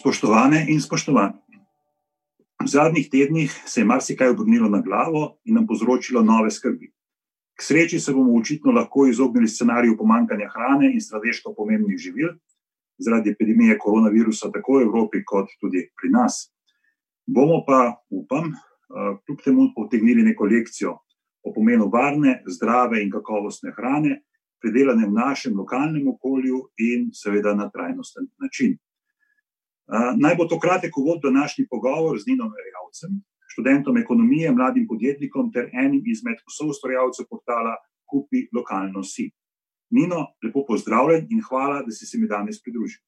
Spoštovane in spoštovani. V zadnjih tednih se je marsikaj obrnilo na glavo in nam povzročilo nove skrbi. K sreči se bomo očitno lahko izognili scenariju pomankanja hrane in strateško pomembnih živil zaradi epidemije koronavirusa, tako v Evropi, kot tudi pri nas. Bomo pa, upam, kljub temu potegnili neko lekcijo o pomenu varne, zdrave in kakovostne hrane, pridelane v našem lokalnem okolju in seveda na trajnosten način. Naj bo to kratek uvod v današnji pogovor z Nino Erjavcem, študentom ekonomije, mladim podjetnikom ter enim izmed soustvarjalcev portala Kupi lokalno si. Nino, lepo pozdravljen in hvala, da si se mi danes pridružil.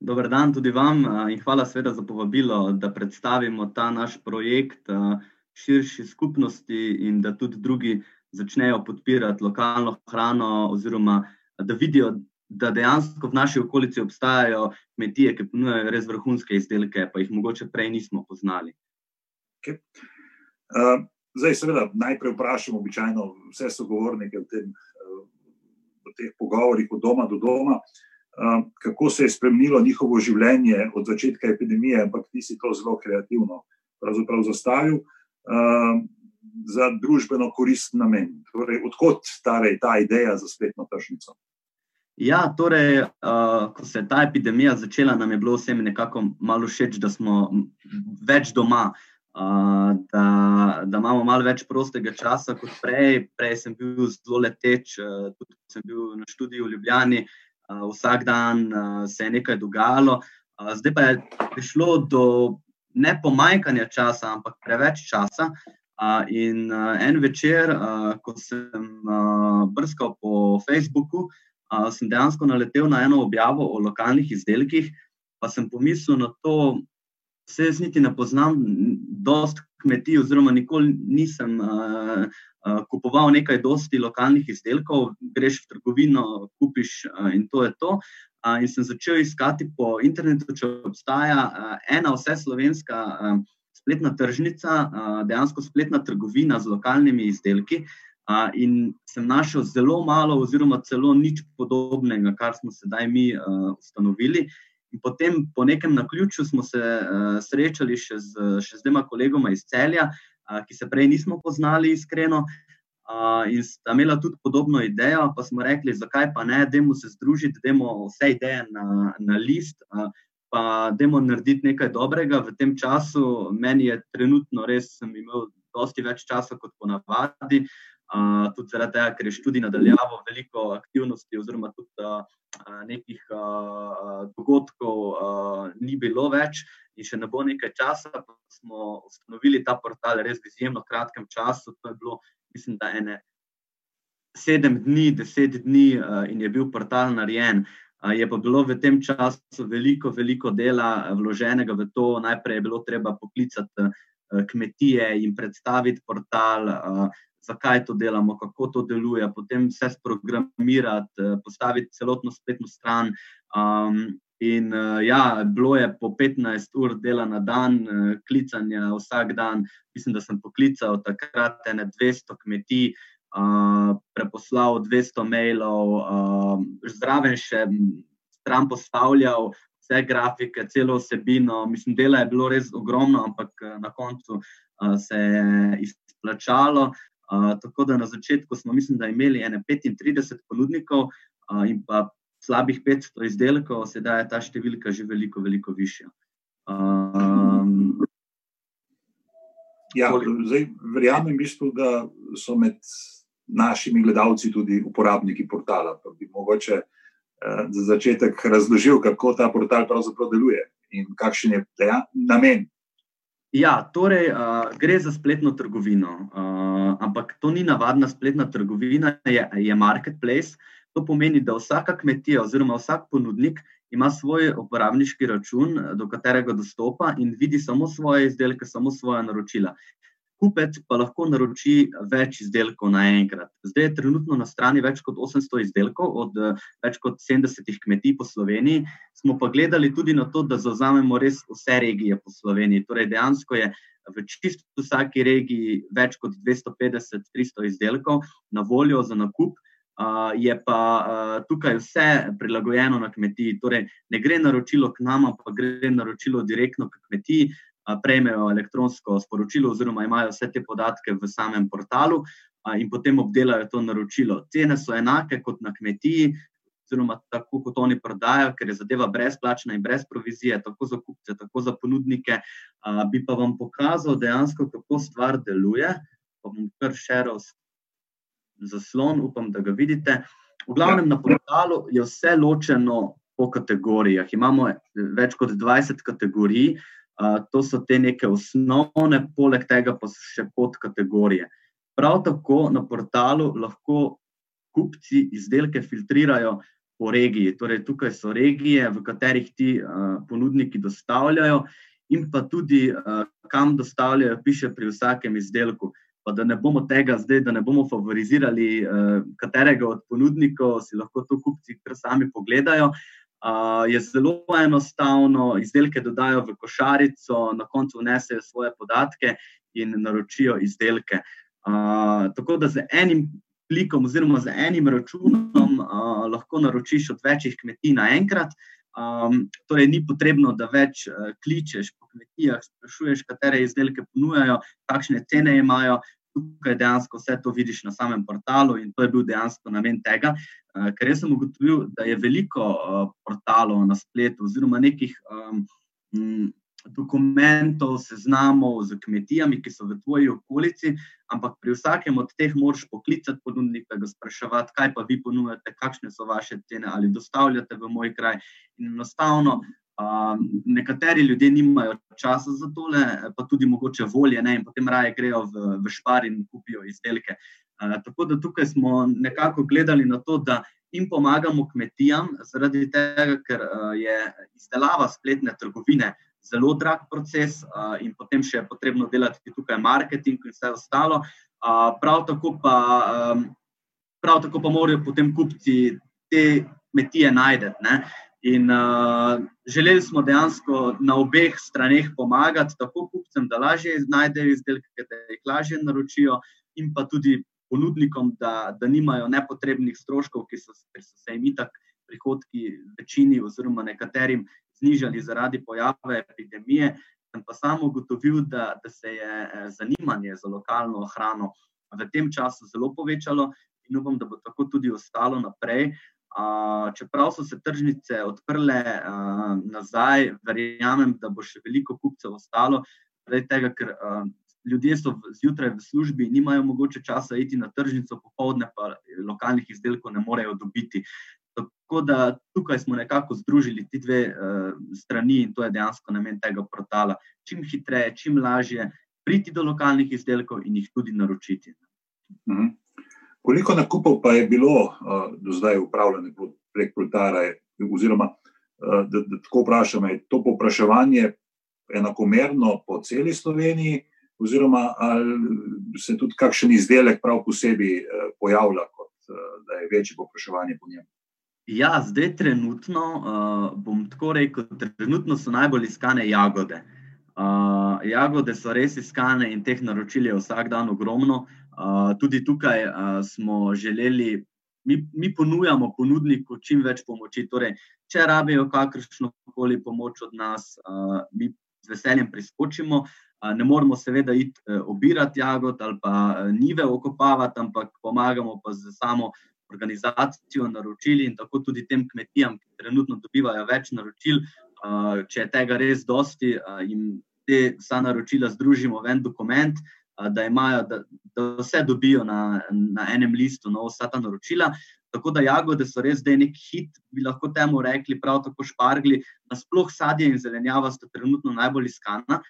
Dober dan tudi vam in hvala seveda za povabilo, da predstavimo ta naš projekt širši skupnosti in da tudi drugi začnejo podpirati lokalno hrano oziroma da vidijo, da dejansko v naši okolici obstajajo kmetije, ki ponujajo res vrhunske izdelke, pa jih mogoče prej nismo poznali. Okay. Uh, zdaj, seveda, najprej vprašam običajno vse sogovornike v, tem, v teh pogovorih od doma do doma, uh, kako se je spremenilo njihovo življenje od začetka epidemije, ampak ti si to zelo kreativno zastavil. Uh, Za družbeno koristen namen. Torej, odkot torej ta ideja za spletno tržnico? Ja, torej, uh, ko se je ta epidemija začela, nam je bilo vsem nekako malo všeč, da smo več doma, uh, da, da imamo malo več prostega časa kot prej. Prej sem bil zelo leteč, uh, tudi sem bil na študiju v Ljubljani, uh, vsak dan uh, se je nekaj dogajalo. Uh, zdaj pa je prišlo do ne pomanjkanja časa, ampak preveč časa. Uh, in uh, en večer, uh, ko sem uh, brskal po Facebooku, sem dejansko naletel na eno objavo o lokalnih izdelkih, pa sem pomislil na to, se jaz niti ne poznam, dost kmetij, oziroma nikoli nisem uh, uh, kupoval nekaj dosti lokalnih izdelkov, greš v trgovino, kupiš uh, in to je to. Uh, in sem začel iskati po internetu, če obstaja uh, ena vse slovenska uh, spletna tržnica, uh, dejansko spletna trgovina z lokalnimi izdelki. Uh, in sem našel zelo malo, oziroma celo nič podobnega, kar smo sedaj mi uh, ustanovili. In potem, po nekem naključju, smo se uh, srečali še z, še z dvema kolegoma iz celja, uh, ki se prej nismo poznali, iskreno. Uh, in sta imela tudi podobno idejo, pa smo rekli, zakaj pa ne, da se združiti, da imamo vse ideje na, na list, uh, pa da imamo narediti nekaj dobrega v tem času. Meni je trenutno res, sem imel dosti več časa kot ponavadi. Uh, tudi zaradi tega, ker je študij nadaljavo, veliko aktivnosti, oziroma tudi uh, nekih uh, dogodkov uh, ni bilo več, in še ne bo nekaj časa, pa smo ustanovili ta portal res v izjemno kratkem času. To je bilo, mislim, da ene sedem dni, deset dni, uh, in je bil portal narejen. Je pa bilo v tem času veliko, veliko dela vloženega v to. Najprej je bilo treba poklicati kmetije in predstaviti portal. Zakaj to delamo, kako to deluje, potem vse sprogramirati, eh, postaviti celotno spletno stran. Um, in uh, ja, bilo je po 15 ur dela na dan, uh, klicanja vsak dan. Mislim, da sem poklical takrat ne 200 kmetij, uh, preposlal 200 mailov, uh, zraven še stran postavljal. Vse grafike, celo vsebino, mislim, dela je bilo res ogromno, ampak na koncu uh, se je izplačalo tako da na začetku smo, mislim, da imeli 35 ponudnikov uh, in pa slabih 500 izdelkov, sedaj je ta številka že veliko, veliko višja. Um, ja, zdaj, verjamem, bistvu, da so med našimi gledalci tudi uporabniki portala. Pa bi mogoče uh, za začetek razložil, kako ta portal pravzaprav deluje in kakšen je deja, namen Ja, torej, uh, gre za spletno trgovino, uh, ampak to ni navadna spletna trgovina, je, je marketplace. To pomeni, da vsaka kmetija oziroma vsak ponudnik ima svoj uporabniški račun, do katerega dostopa in vidi samo svoje izdelke, samo svoje naročila kupec pa lahko naroči več izdelkov naenkrat. Zdaj je trenutno na strani več kot 800 izdelkov od več kot 70 kmetij po Sloveniji. Smo pa gledali tudi na to, da zauzamemo res vse regije po Sloveniji. Torej, dejansko je v čisto vsaki regiji več kot 250-300 izdelkov na voljo za nakup. Uh, je pa uh, tukaj vse prilagojeno na kmetiji. Torej, ne gre naročilo k nama, pa gre naročilo direktno k kmetiji, uh, prejmejo elektronsko sporočilo, oziroma imajo vse te podatke v samem portalu in potem obdelajo to naročilo. Cene so enake kot na kmetiji, oziroma tako kot oni prodajajo, ker je zadeva brezplačna in brez provizije, tako za kupce, tako za ponudnike. Bi pa vam pokazal dejansko, kako stvar deluje. Pa bom kar šeral zaslon, upam, da ga vidite. V glavnem na portalu je vse ločeno po kategorijah. Imamo več kot 20 kategorij, to so te neke osnovne, poleg tega pa so še podkategorije. Prav tako na portalu lahko kupci izdelke filtrirajo po regiji. Torej, tukaj so regije, v katerih ti uh, ponudniki dostavljajo, in pa tudi, uh, kam dostavljajo, piše pri vsakem izdelku. Pa da ne bomo tega zdaj, da ne bomo favorizirali uh, katerega od ponudnikov, si lahko to kupci kar sami pogledajo. Uh, je zelo enostavno, izdelke dodajo v košarico, na koncu vnesejo svoje podatke in naročijo izdelke. Uh, tako da z enim klikom oziroma z enim računom uh, lahko naročiš od večjih kmetij naenkrat. Um, torej, ni potrebno, da več uh, kličeš po kmetijah, sprašuješ, katere izdelke ponujajo, kakšne cene imajo. Tukaj dejansko vse to vidiš na samem portalu, in to je bil dejansko namen tega, uh, ker sem ugotovil, da je veliko uh, portalov na spletu, oziroma nekih um, dokumentov, seznamov z kmetijami, ki so v tvoji okolici, ampak pri vsakem od teh moraš poklicati ponudnika, ga spraševati, kaj pa vi ponujate, kakšne so vaše cene ali dostavljate v moj kraj. In enostavno. Um, nekateri ljudje nimajo časa za tole, pa tudi mogoče volje, ne, in potem raje grejo v, v špar in kupijo izdelke. Uh, tako da tukaj smo nekako gledali na to, da jim pomagamo kmetijam, zaradi tega, ker uh, je izdelava spletne trgovine zelo drag proces, uh, in potem še je potrebno delati tukaj marketing in vse ostalo. Uh, prav, tako pa, um, prav tako pa morajo potem kupci te kmetije najti. In uh, želeli smo dejansko na obeh straneh pomagati, tako kupcem, da lažje najdejo izdelke, da jih lažje naročijo, in pa tudi ponudnikom, da, da nimajo nepotrebnih stroškov, ki so, so se jim itak prihodki večini oziroma nekaterim znižali zaradi pojave epidemije. Sem pa samo ugotovil, da, da se je eh, zanimanje za lokalno hrano v tem času zelo povečalo in upam, da bo tako tudi ostalo naprej. Čeprav so se tržnice odprle nazaj, verjamem, da bo še veliko kupcev ostalo, zaradi tega, ker ljudje so zjutraj v službi, nimajo mogoče časa iti na tržnico, popoldne pa lokalnih izdelkov ne morejo dobiti. Tako da tukaj smo nekako združili ti dve uh, strani in to je dejansko namen tega portala. Čim hitreje, čim lažje priti do lokalnih izdelkov in jih tudi naročiti. Mhm. Koliko nakupov pa je bilo uh, do zdaj upravljeno prek portala, oziroma uh, da, da tako vprašam, je to povpraševanje enakomerno po celi Sloveniji, oziroma ali se tudi kakšen izdelek prav posebej uh, pojavlja, kot uh, da je večje povpraševanje po njem? Ja, zdaj trenutno, uh, bom tako rekel, trenutno so najbolj iskane jagode. Uh, jagode so res iskane in teh naročil je vsak dan ogromno. Uh, tudi tukaj uh, smo želeli, mi, mi ponujamo ponudniku čim več pomoči. Torej, če rabijo kakršno koli pomoč od nas, uh, mi z veseljem priskočimo. Ne moramo seveda iti obirati jagod ali pa nive okopavati, ampak pomagamo pa z samo organizacijo naročili in tako tudi tem kmetijam, ki trenutno dobivajo več naročil. Če je tega res dosti, jim te vsa naročila združimo v en dokument, da, imajo, da, da vse dobijo na, na enem listu, no, vsa ta naročila. Tako da jagode so res zdaj nek hit, bi lahko temu rekli, prav tako špargli. Nasploh sadje in zelenjava sta trenutno najbolj iskana,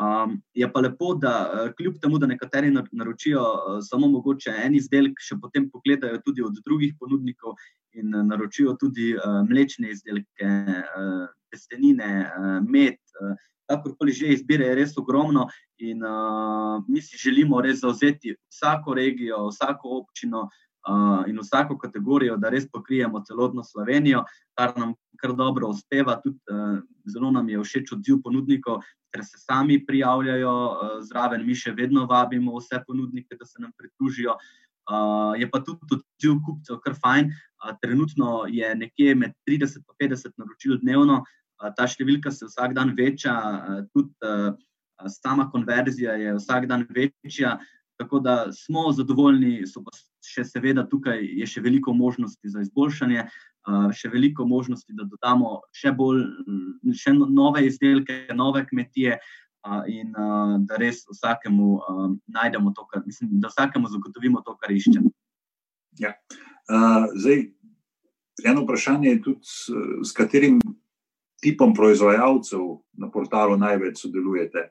Um, je pa lepo, da kljub temu, da nekateri naročijo samo mogoče en izdelek, še potem pogledajo tudi od drugih ponudnikov in naročijo tudi uh, mlečne izdelke, uh, testenine, uh, med. Uh, Kakorkoli že izbire je res ogromno, in uh, mi si želimo res zauzeti vsako regijo, vsako občino uh, in vsako kategorijo, da res pokrijemo celotno Slovenijo, kar nam kar dobro uspeva. Tudi uh, zelo nam je všeč odziv ponudnikov, ker se sami prijavljajo uh, zraven, mi še vedno vabimo vse ponudnike, da se nam pridružijo. Uh, je pa tudi odziv kupcev kar fajn. Uh, trenutno je nekje med 30 in 50 naročil dnevno, ta številka se vsak dan veča, tudi sama konverzija je vsak dan večja. Tako da smo zadovoljni, pa še seveda tukaj je še veliko možnosti za izboljšanje, še veliko možnosti, da dodamo še bolj, še no, nove izdelke, nove kmetije. In da res vsakemu najdemo to, kar mislim, da vsakemu zagotovimo to, kar iščemo. Ja. Uh, zdaj, eno vprašanje je tudi, s katerim tipom proizvajalcev na portalu največ sodelujete.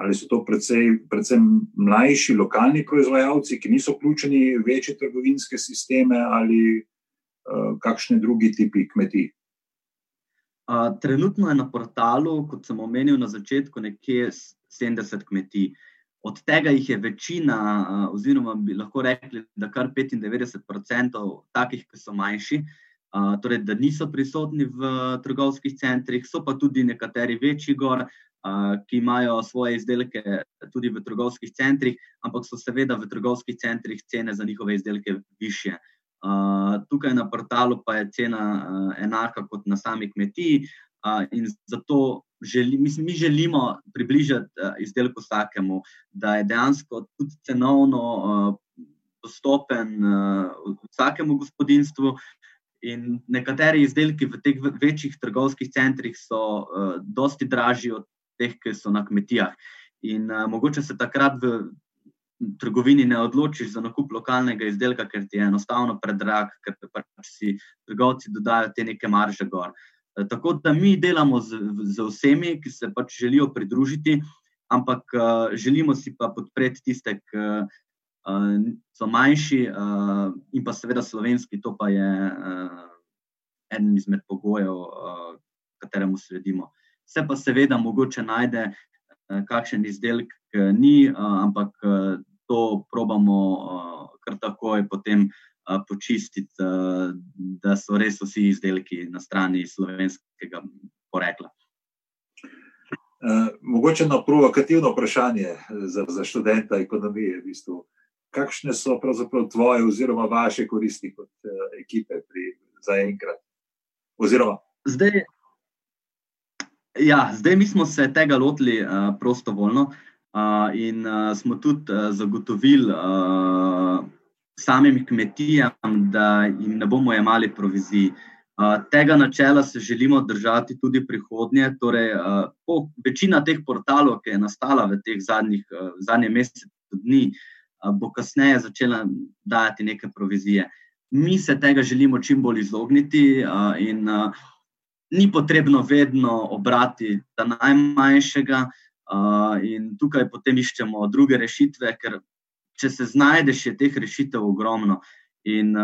Ali so to predvsej, predvsem mlajši lokalni proizvajalci, ki niso vključeni v večje trgovinske sisteme, ali uh, kakšne druge tipi kmetij? trenutno je na portalu, kot sem omenil na začetku, nekje 70 kmetij. Od tega jih je večina, uh, oziroma bi lahko rekli, da kar 95% takih, ki so manjši, uh, torej da niso prisotni v trgovskih centrih, so pa tudi nekateri večji gor, uh, ki imajo svoje izdelke tudi v trgovskih centrih, ampak so seveda v trgovskih centrih cene za njihove izdelke više. Uh, tukaj na portalu pa je cena uh, enaka kot na sami kmetiji. Uh, in zato želi, mislim, mi želimo približati uh, izdelek vsakemu, da je dejansko tudi cenovno uh, dostopen uh, vsakemu gospodinstvu. In nekateri izdelki v teh večjih trgovskih centrih so uh, dosti dražji od teh, ki so na kmetijah. In uh, mogoče se takrat v trgovini ne odločiš za nakup lokalnega izdelka, ker ti je enostavno predrag, ker pač si trgovci dodajo te neke marže gor. Eh, tako da mi delamo z, z vsemi, ki se pač želijo pridružiti, ampak uh, želimo si pa podpreti tiste, ki so manjši uh, in pa seveda slovenski, to pa je uh, eden izmed pogojev, uh, kateremu sledimo. Se pa seveda mogoče najde uh, kakšen izdelek, ki ni, uh, ampak uh, to probamo uh, kar takoj potem uh, počistiti, uh, da so res vsi izdelki na strani slovenskega porekla. Uh, mogoče na provokativno vprašanje za, za študenta ekonomije. V bistvu. Kakšne so pravzaprav tvoje oziroma vaše koristi kot uh, ekipe pri zaenkrat? Oziroma... Zdaj, ja, zdaj mi smo se tega lotili uh, prostovoljno. Uh, in uh, smo tudi uh, zagotovili uh, samim kmetijam, da jim ne bomo imeli provizij. Uh, tega načela se želimo držati tudi prihodnje. Torej, uh, po, večina teh portalov, ki je nastala v teh zadnjih, uh, zadnjih mesecih dni, uh, bo kasneje začela dajati neke provizije. Mi se tega želimo čim bolj izogniti, in ni potrebno vedno obrati ta najmanjšega. In tukaj potem iščemo druge rešitve, ker če se znajdeš, je teh rešitev ogromno. In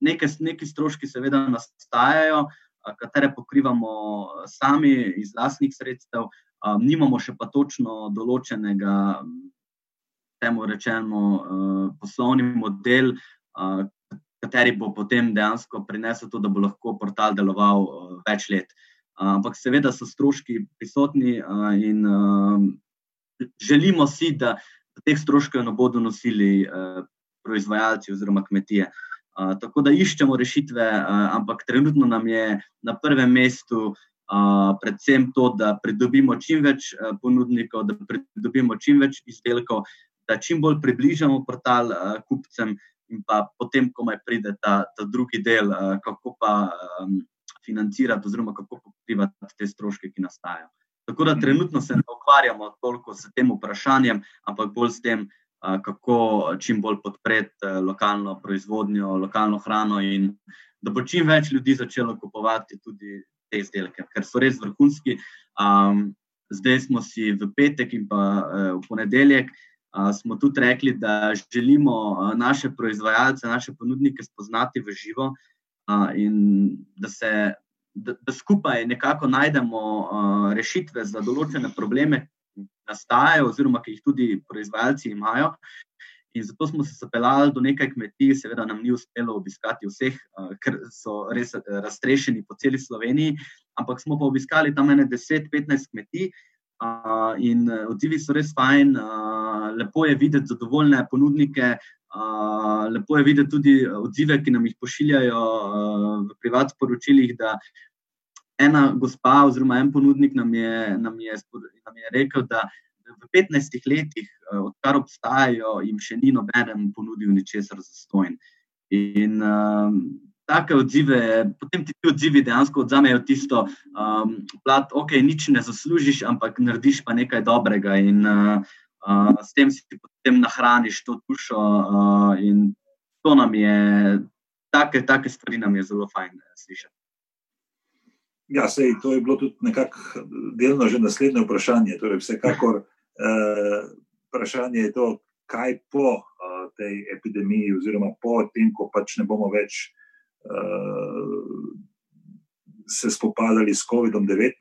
neke, neki stroški, seveda, nastajajo, katere pokrivamo sami iz vlastnih sredstev, nimamo še pa točno določenega, temu rečemo, uh, poslovni model. Uh, Kateri bo potem dejansko prinesel to, da bo lahko portal deloval uh, več let. Uh, ampak seveda so stroški prisotni in želimo si, da teh stroškov ne bodo nosili proizvajalci oziroma kmetije. Tako da iščemo rešitve, ampak trenutno nam je na prvem mestu predvsem to, da pridobimo čim več ponudnikov, da pridobimo čim več izdelkov, da čim bolj približamo portal kupcem. In pa potem, ko me pride ta, ta drugi del, kako pa um, financirati, oziroma kako pokrivati te stroške, ki nastajajo. Tako da trenutno se ne ukvarjamo toliko s tem vprašanjem, ampak bolj s tem, kako čim bolj podpreti lokalno proizvodnjo, lokalno hrano in da bo čim več ljudi začelo kupovati tudi te izdelke, ker so res vrhunski. Zdaj smo si v petek in pa v ponedeljek. Smo tudi rekli, da želimo naše proizvajalce, naše ponudnike spoznati v živo, in da, se, da, da skupaj nekako najdemo uh, rešitve za določene probleme, ki nastajajo, oziroma ki jih tudi proizvajalci imajo. In zato smo se zapeljali do nekaj kmetij, seveda nam ni uspelo obiskati vseh, ker so res raztrešeni po celi Sloveniji, ampak smo pa obiskali tam ene 10-15 kmetij. In odzivi so res fajn, lepo je videti zadovoljne ponudnike, Uh, lepo je videti tudi odzive, ki nam jih pošiljajo uh, v privatnih sporočilih. Ena gospa, oziroma en ponudnik, nam je, nam je, nam je rekel, da v 15 letih, odkar obstajajo, jim še ni noben ponudil ničesar za stojn. In uh, take odzive, potem ti odzivi dejansko odzamejo tisto, um, da okay, nič ne zaslužiš, ampak narediš pa nekaj dobrega. In, uh, uh, s tem si potem nahraniš to dušo. Uh, in to nam je, take, take stvari nam je zelo fajn uh, slišati. Ja, sej, to je bilo tudi nekako delno že naslednje vprašanje. Torej, vsekakor uh, vprašanje je to, kaj po uh, tej epidemiji, oziroma po tem, ko pač ne bomo več uh, se spopadali s COVID-19.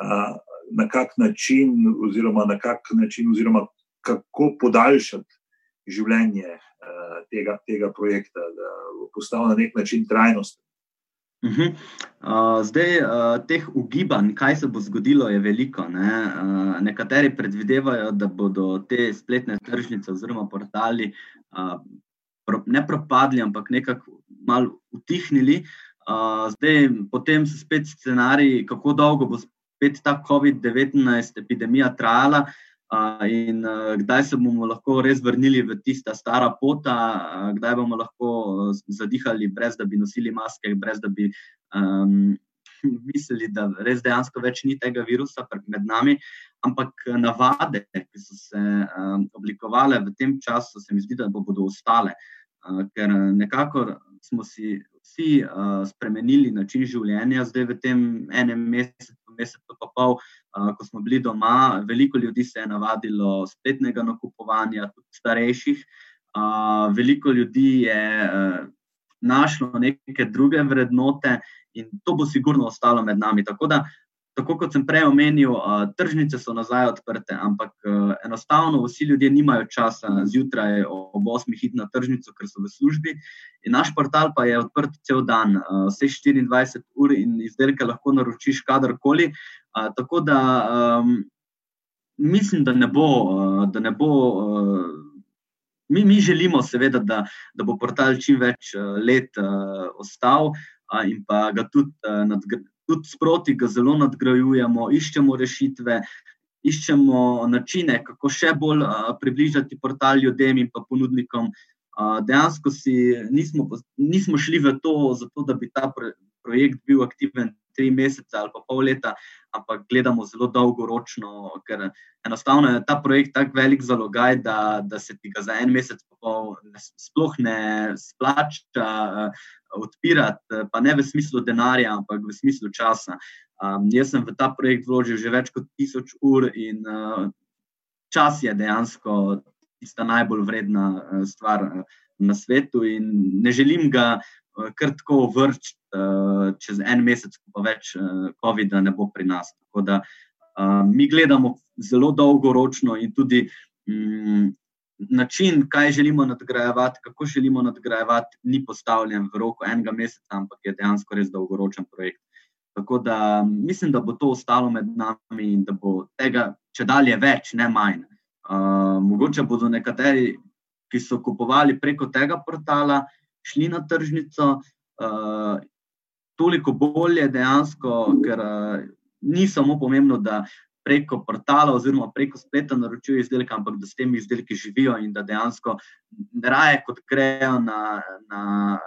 Uh, na kak način, oziroma na kak način, oziroma kako podaljšati življenje uh, tega, tega projekta, da bo postal na nek način trajnosten. Uh -huh. uh, zdaj, uh, teh ugibanj, kaj se bo zgodilo, je veliko. Ne? Uh, nekateri predvidevajo, da bodo te spletne tržnice oziroma portali uh, pro, ne propadli, ampak nekako malo utihnili. Uh, zdaj, potem so spet scenariji, kako dolgo bo spet ta COVID-19 epidemija trajala uh, in uh, kdaj se bomo lahko res vrnili v tista stara pota, uh, kdaj bomo lahko zadihali, brez da bi nosili maske, brez da bi um, mislili, da res dejansko več ni tega virusa med nami. Ampak navade, ki so se um, oblikovale v tem času, se mi zdi, da bo bodo ostale. Ker nekako smo si vsi uh, spremenili način življenja, zdaj v tem enem mesecu, mesecu pa pol, uh, ko smo bili doma, veliko ljudi se je navadilo spletnega nakupovanja, tudi starejših. Uh, veliko ljudi je uh, našlo neke druge vrednote in to bo sigurno ostalo med nami. Tako da tako kot sem prej omenil, tržnice so nazaj odprte, ampak enostavno vsi ljudje nimajo časa zjutraj ob 8. hit na tržnico, ker so v službi. In naš portal pa je odprt cel dan, vse 24 ur in izdelke lahko naročiš kadarkoli. Tako da mislim, da ne bo. Da ne bo Mi, mi želimo, seveda, da, da bo portal čim več let uh, ostal uh, in pa ga tudi uh, nadgraditi tudi sproti ga zelo nadgrajujemo, iščemo rešitve, iščemo načine, kako še bolj uh, približati portal ljudem in pa ponudnikom. Uh, dejansko si nismo, nismo šli v to, zato, da bi ta projekt bil aktiven tri mesece ali pa pol leta, ampak gledamo zelo dolgoročno, ker enostavno je ta projekt tako velik zalogaj, da, da se ti ga za en mesec sploh ne splača uh, odpirati, pa ne v smislu denarja, ampak v smislu časa. Um, jaz sem v ta projekt vložil že več kot tisoč ur in uh, čas je dejansko tista najbolj vredna uh, stvar na svetu, in ne želim ga kar tako vrčiti uh, čez en mesec, pa več uh, COVID-a ne bo pri nas. Tako da uh, mi gledamo zelo dolgoročno in tudi. Um, način, kaj želimo nadgrajevati, kako želimo nadgrajevati, ni postavljen v roku enega meseca, ampak je dejansko res dolgoročen projekt. Tako da mislim, da bo to ostalo med nami in da bo tega, če dalje, več, ne manj. Uh, mogoče bodo nekateri, ki so kupovali preko tega portala, šli na tržnico, uh, toliko bolje dejansko, ker uh, ni samo pomembno, da preko portala oziroma preko spleta naročijo izdelke, ampak da s temi izdelki živijo in da dejansko raje kot grejo na, na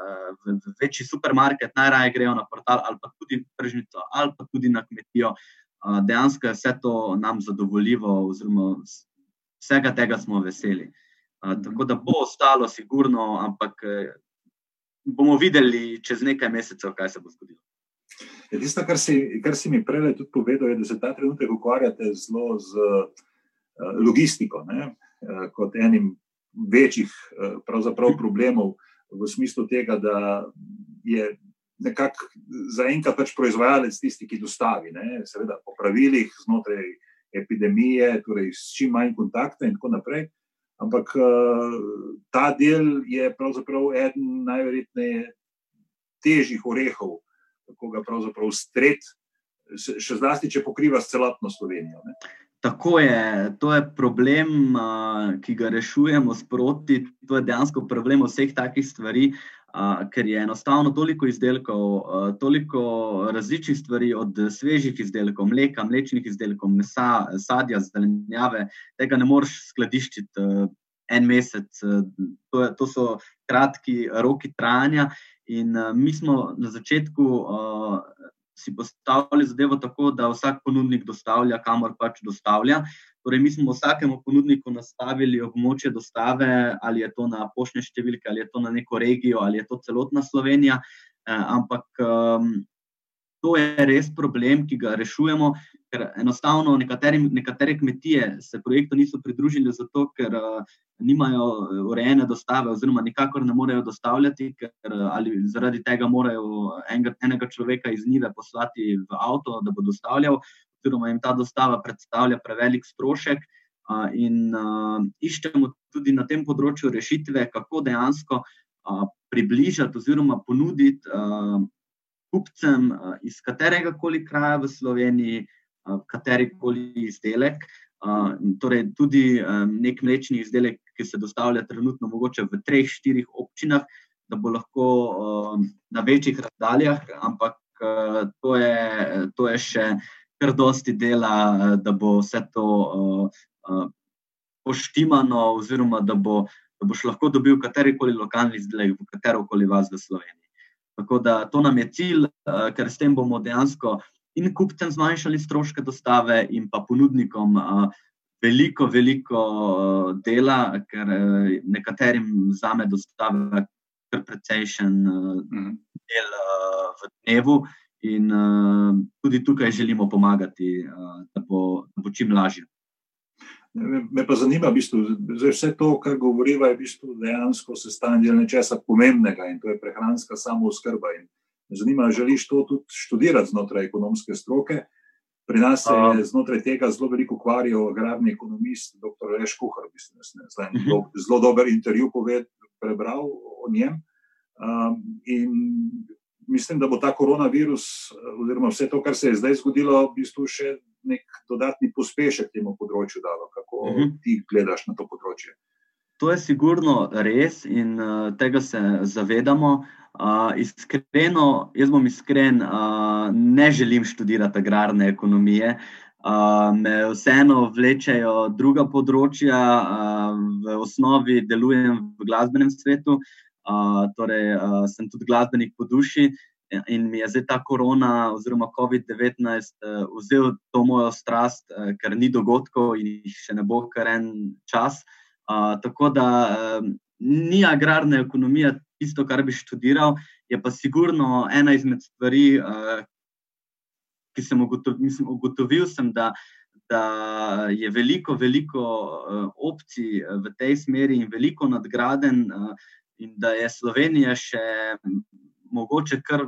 v večji supermarket, najraje grejo na portal ali pa tudi tržnico ali pa tudi na kmetijo. Dejansko je vse to nam zadovoljivo, oziroma vsega tega smo veseli. Tako da bo ostalo, sigurno, ampak bomo videli čez nekaj mesecev, kaj se bo zgodilo. Je tisto, kar si, kar si mi prej tudi povedal, je, da se ta trenutek ukvarjate zelo z uh, logistiko, ne? uh, kot enim večjih uh, problemov, v smislu tega, da je nekako zaenkrat pač proizvajalec tisti, ki dostavi, ne? seveda po pravilih znotraj epidemije, torej s čim manj kontakta in tako naprej. Ampak uh, ta del je pravzaprav eden najverjetneje težjih orehov kako ga pravzaprav streti, še zlasti, če pokriva celotno Slovenijo. Ne? tako je, to je problem, uh, ki ga rešujemo sproti. To je dejansko problem vseh takih stvari, uh, ker je enostavno toliko izdelkov, uh, toliko različnih stvari, od svežih izdelkov, mleka, mlečnih izdelkov, mesa, sadja, zelenjave, tega ne moreš skladiščiti. Uh, En mesec, to, je, to so kratki roki trajanja, in uh, mi smo na začetku si postavili zadevo tako, da vsak ponudnik dostavlja, kamor pač dostavlja. Torej, mi smo vsakemu ponudniku nastavili območje dostave, ali je to na poštne številke, ali je to na neko regijo, ali je to celotna Slovenija. Eh, ampak um, to je res problem, ki ga rešujemo, ker enostavno nekateri, nekatere kmetije se projektu niso pridružili, zato ker uh, nimajo eh, urejene dostave, oziroma nikakor ne morejo dostavljati, ker eh, ali zaradi tega morajo enega, enega človeka iz Nive poslati v avto, da bo dostavljal, oziroma jim ta dostava predstavlja prevelik strošek. Uh, in uh, iščemo tudi na tem področju rešitve, kako dejansko uh, približati oziroma ponuditi uh, kupcem uh, iz katerega koli kraja v Sloveniji, uh, kateri koli izdelek, uh, torej tudi um, nek mlečni izdelek, ki se dostavlja trenutno mogoče v treh, štirih občinah, da bo lahko um, na večjih razdaljah, ampak uh, to, je, to je še kar dosti dela, da bo vse to uh, uh, poštimano, oziroma da, bo, da boš lahko dobil katerikoli lokalni izdelek v katero koli vas v Sloveniji. Tako da to nam je cilj, uh, ker s tem bomo dejansko in kupcem zmanjšali stroške dostave, in pa ponudnikom veliko, veliko dela, ker nekaterim zame dostave kar precejšen mhm. del v dnevu. In uh, tudi tukaj želimo pomagati, uh, da, bo, da bo čim lažje. Me, me pa zanima, v bistvu, vse to, kar govoriva, je v bistvu dejansko sestavljeno del nečesa pomembnega in to je prehranska samooskrba. In zanima, želiš to tudi študirati znotraj ekonomske stroke. Pri nas se je znotraj tega zelo veliko ukvarjal agrarni ekonomist, dr. Reš Kuhar, mislim, da sem mhm. zelo, zelo dober intervju poved, prebral o njem. Um, in mislim, da bo ta koronavirus, oziroma vse to, kar se je zdaj zgodilo, v bistvu še nek dodatni pospešek temu področju dalo. Kako uh mhm. -huh. ti gledaš na to področje? To je sigurno res in uh, tega se zavedamo. Uh, iskreno, jaz bom iskren, uh, ne želim študirati agrarne ekonomije. Uh, me vseeno vlečejo druga področja, uh, v osnovi delujem v glasbenem svetu, uh, torej uh, sem tudi glasbenik po duši. In mi je zdaj ta korona, oziroma COVID-19, uh, vzel to mojo strast, uh, ker ni dogodkov in jih še ne bo kar en čas. Uh, tako da uh, ni agrarna ekonomija tisto, kar bi študiral, je pa sigurno ena izmed stvari, uh, ki sem ugotovil, mislim, ugotovil sem, da, da je veliko, veliko uh, opcij v tej smeri in veliko nadgraden, uh, in da je Slovenija še mogoče kar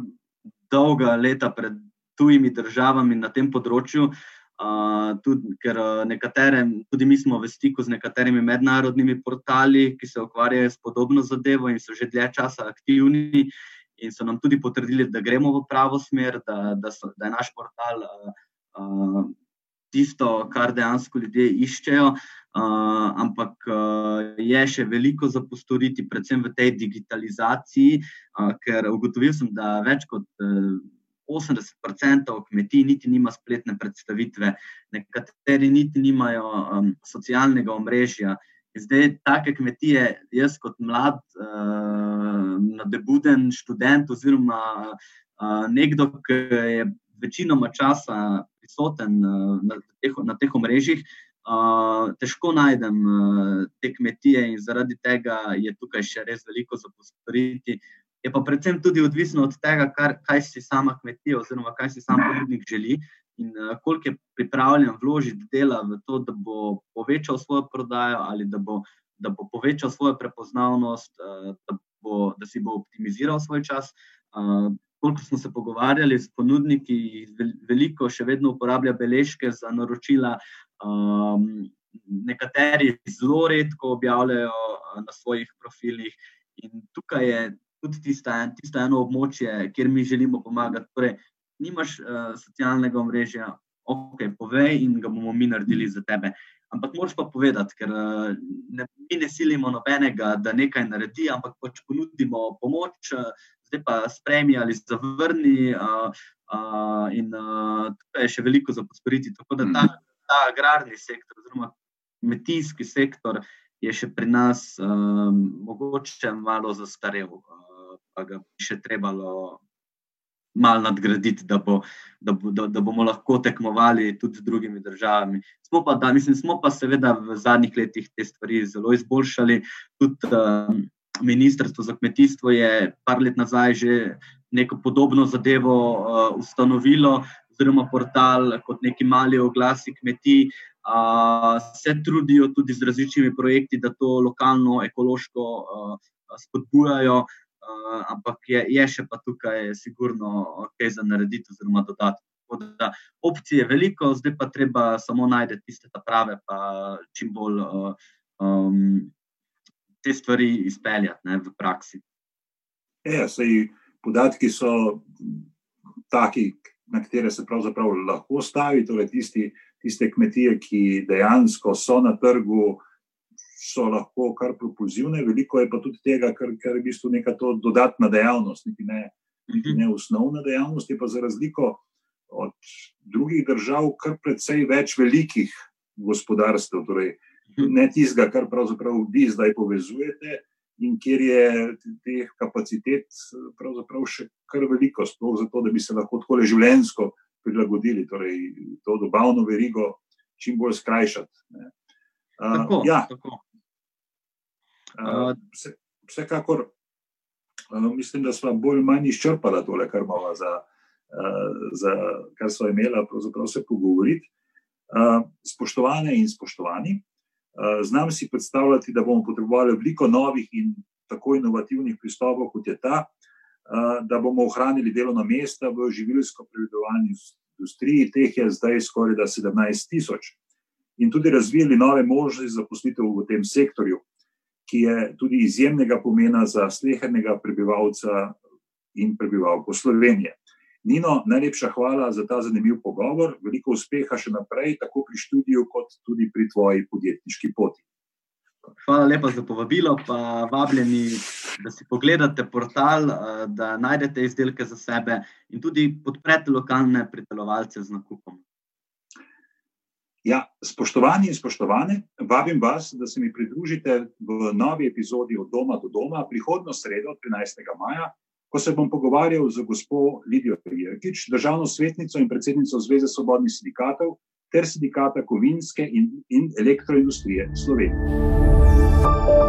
dolga leta pred tujimi državami na tem področju. Uh, tudi, ker nekatere, tudi mi smo v stiku z nekaterimi mednarodnimi portali, ki se ukvarjajo s podobno zadevo in so že dlje časa aktivni, in so nam tudi potrdili, da gremo v pravo smer, da, da, so, da je naš portal uh, uh, tisto, kar dejansko ljudje iščejo. Uh, ampak uh, je še veliko za postoriti, predvsem v tej digitalizaciji, ker ugotovil sem, da več kot uh, 80% kmetij niti nima spletne predstavitve, nekateri niti nimajo um, socialnega omrežja. Zdaj, take kmetije, jaz kot mlad, uh, nadebuden študent, oziroma uh, nekdo, ki je večinoma časa prisoten uh, na, teh, na teh omrežjih, uh, težko najdem uh, te kmetije in zaradi tega je tukaj še res veliko za postoriti je pa predvsem tudi odvisno od tega, kar, kaj si sama kmetija, oziroma kaj si sam ponudnik želi in uh, koliko je pripravljen vložiti dela v to, da bo povečal svojo prodajo ali da bo, da bo povečal svojo prepoznavnost, uh, da, bo, da si bo optimiziral svoj čas. Uh, Koliko smo se pogovarjali s ponudniki, veliko še vedno uporablja beležke za naročila, um, nekateri zelo redko objavljajo na svojih profilih. In tukaj je tudi tista, tisto eno območje, kjer mi želimo pomagati. Torej, nimaš uh, socialnega omrežja, ok, povej in ga bomo mi naredili za tebe. Ampak moraš pa povedati, ker ne, mi ne silimo nobenega, da nekaj naredi, ampak pač ponudimo pomoč, zdaj pa spremi ali zavrni. Uh, uh, in uh, tukaj je še veliko za postoriti. Tako da ta, ta agrarni sektor, oziroma kmetijski sektor, je še pri nas um, mogoče malo zastarel, uh, pa ga bi še trebalo. Mal nadgraditi, da, bo, da, bo, da, da bomo lahko tekmovali tudi z drugimi državami. Smo pa, da, mislim, smo pa seveda v zadnjih letih te stvari zelo izboljšali. Tudi um, Ministrstvo za kmetijstvo je par let nazaj že neko podobno zadevo uh, ustanovilo, oziroma portal kot neki mali oglasi kmetij. Uh, se trudijo tudi z različnimi projekti, da to lokalno, ekološko uh, spodbujajo, uh, ampak je, je še pa tukaj, sigurno, kaj za narediti, oziroma dodati. Opcije je veliko, zdaj pa treba samo najti tiste prave, pa čim bolj uh, um, te stvari izpeljati ne, v praksi. Ja, sej, podatki so taki, na katere se pravzaprav lahko stavi. Torej tisti, tiste kmetije, ki dejansko so na trgu, so lahko kar propulzivne, veliko je pa tudi tega, kar, kar je v bistvu neka dodatna dejavnost, niti ne, niti ne osnovna dejavnost, je pa za razliko od drugih držav, kar precej več velikih gospodarstv. Torej, ne tistega, kar pravzaprav vi zdaj povezujete, in kjer je teh kapacitet še kar veliko, sploh zato, da bi se lahko tako življensko prilagodili, torej to dobavno verigo čim bolj skrajšati. Ne. Tako, uh, ja, tako. Uh, vse, vsekakor uh, mislim, da smo bolj ali manj izčrpali tole, kar imamo za. Uh, za kar so imeli, pravzaprav se pogovoriti. Uh, spoštovane in spoštovani, znam si predstavljati, da bomo potrebovali veliko novih in tako inovativnih pristopov, kot je ta, eh, da bomo ohranili delovna mesta v živilsko-predelovalni industriji, teh je zdaj skoraj 17 tisoč, in tudi razvijali nove možnosti za poslitev v tem sektorju, ki je tudi izjemnega pomena za slehernega prebivalca in prebivalko Slovenije. Nino, najlepša hvala za ta zanimiv pogovor. Veliko uspeha še naprej, tako pri študiju, kot tudi pri tvoji podjetniški poti. Hvala lepa za povabilo, pa vabljeni, da si pogledate portal, eh, da najdete izdelke za sebe in tudi podprete lokalne pridelovalce z nakupom. Ja, spoštovani in spoštovane, vabim vas, da se mi pridružite v novi epizodi od doma do doma prihodno sredo, 13. maja ko se bom pogovarjal z gospod Lidijo Jerkič, državno svetnico in predsednico Zveze svobodnih sindikatov ter sindikata kovinske in, in elektroindustrije Slovenije.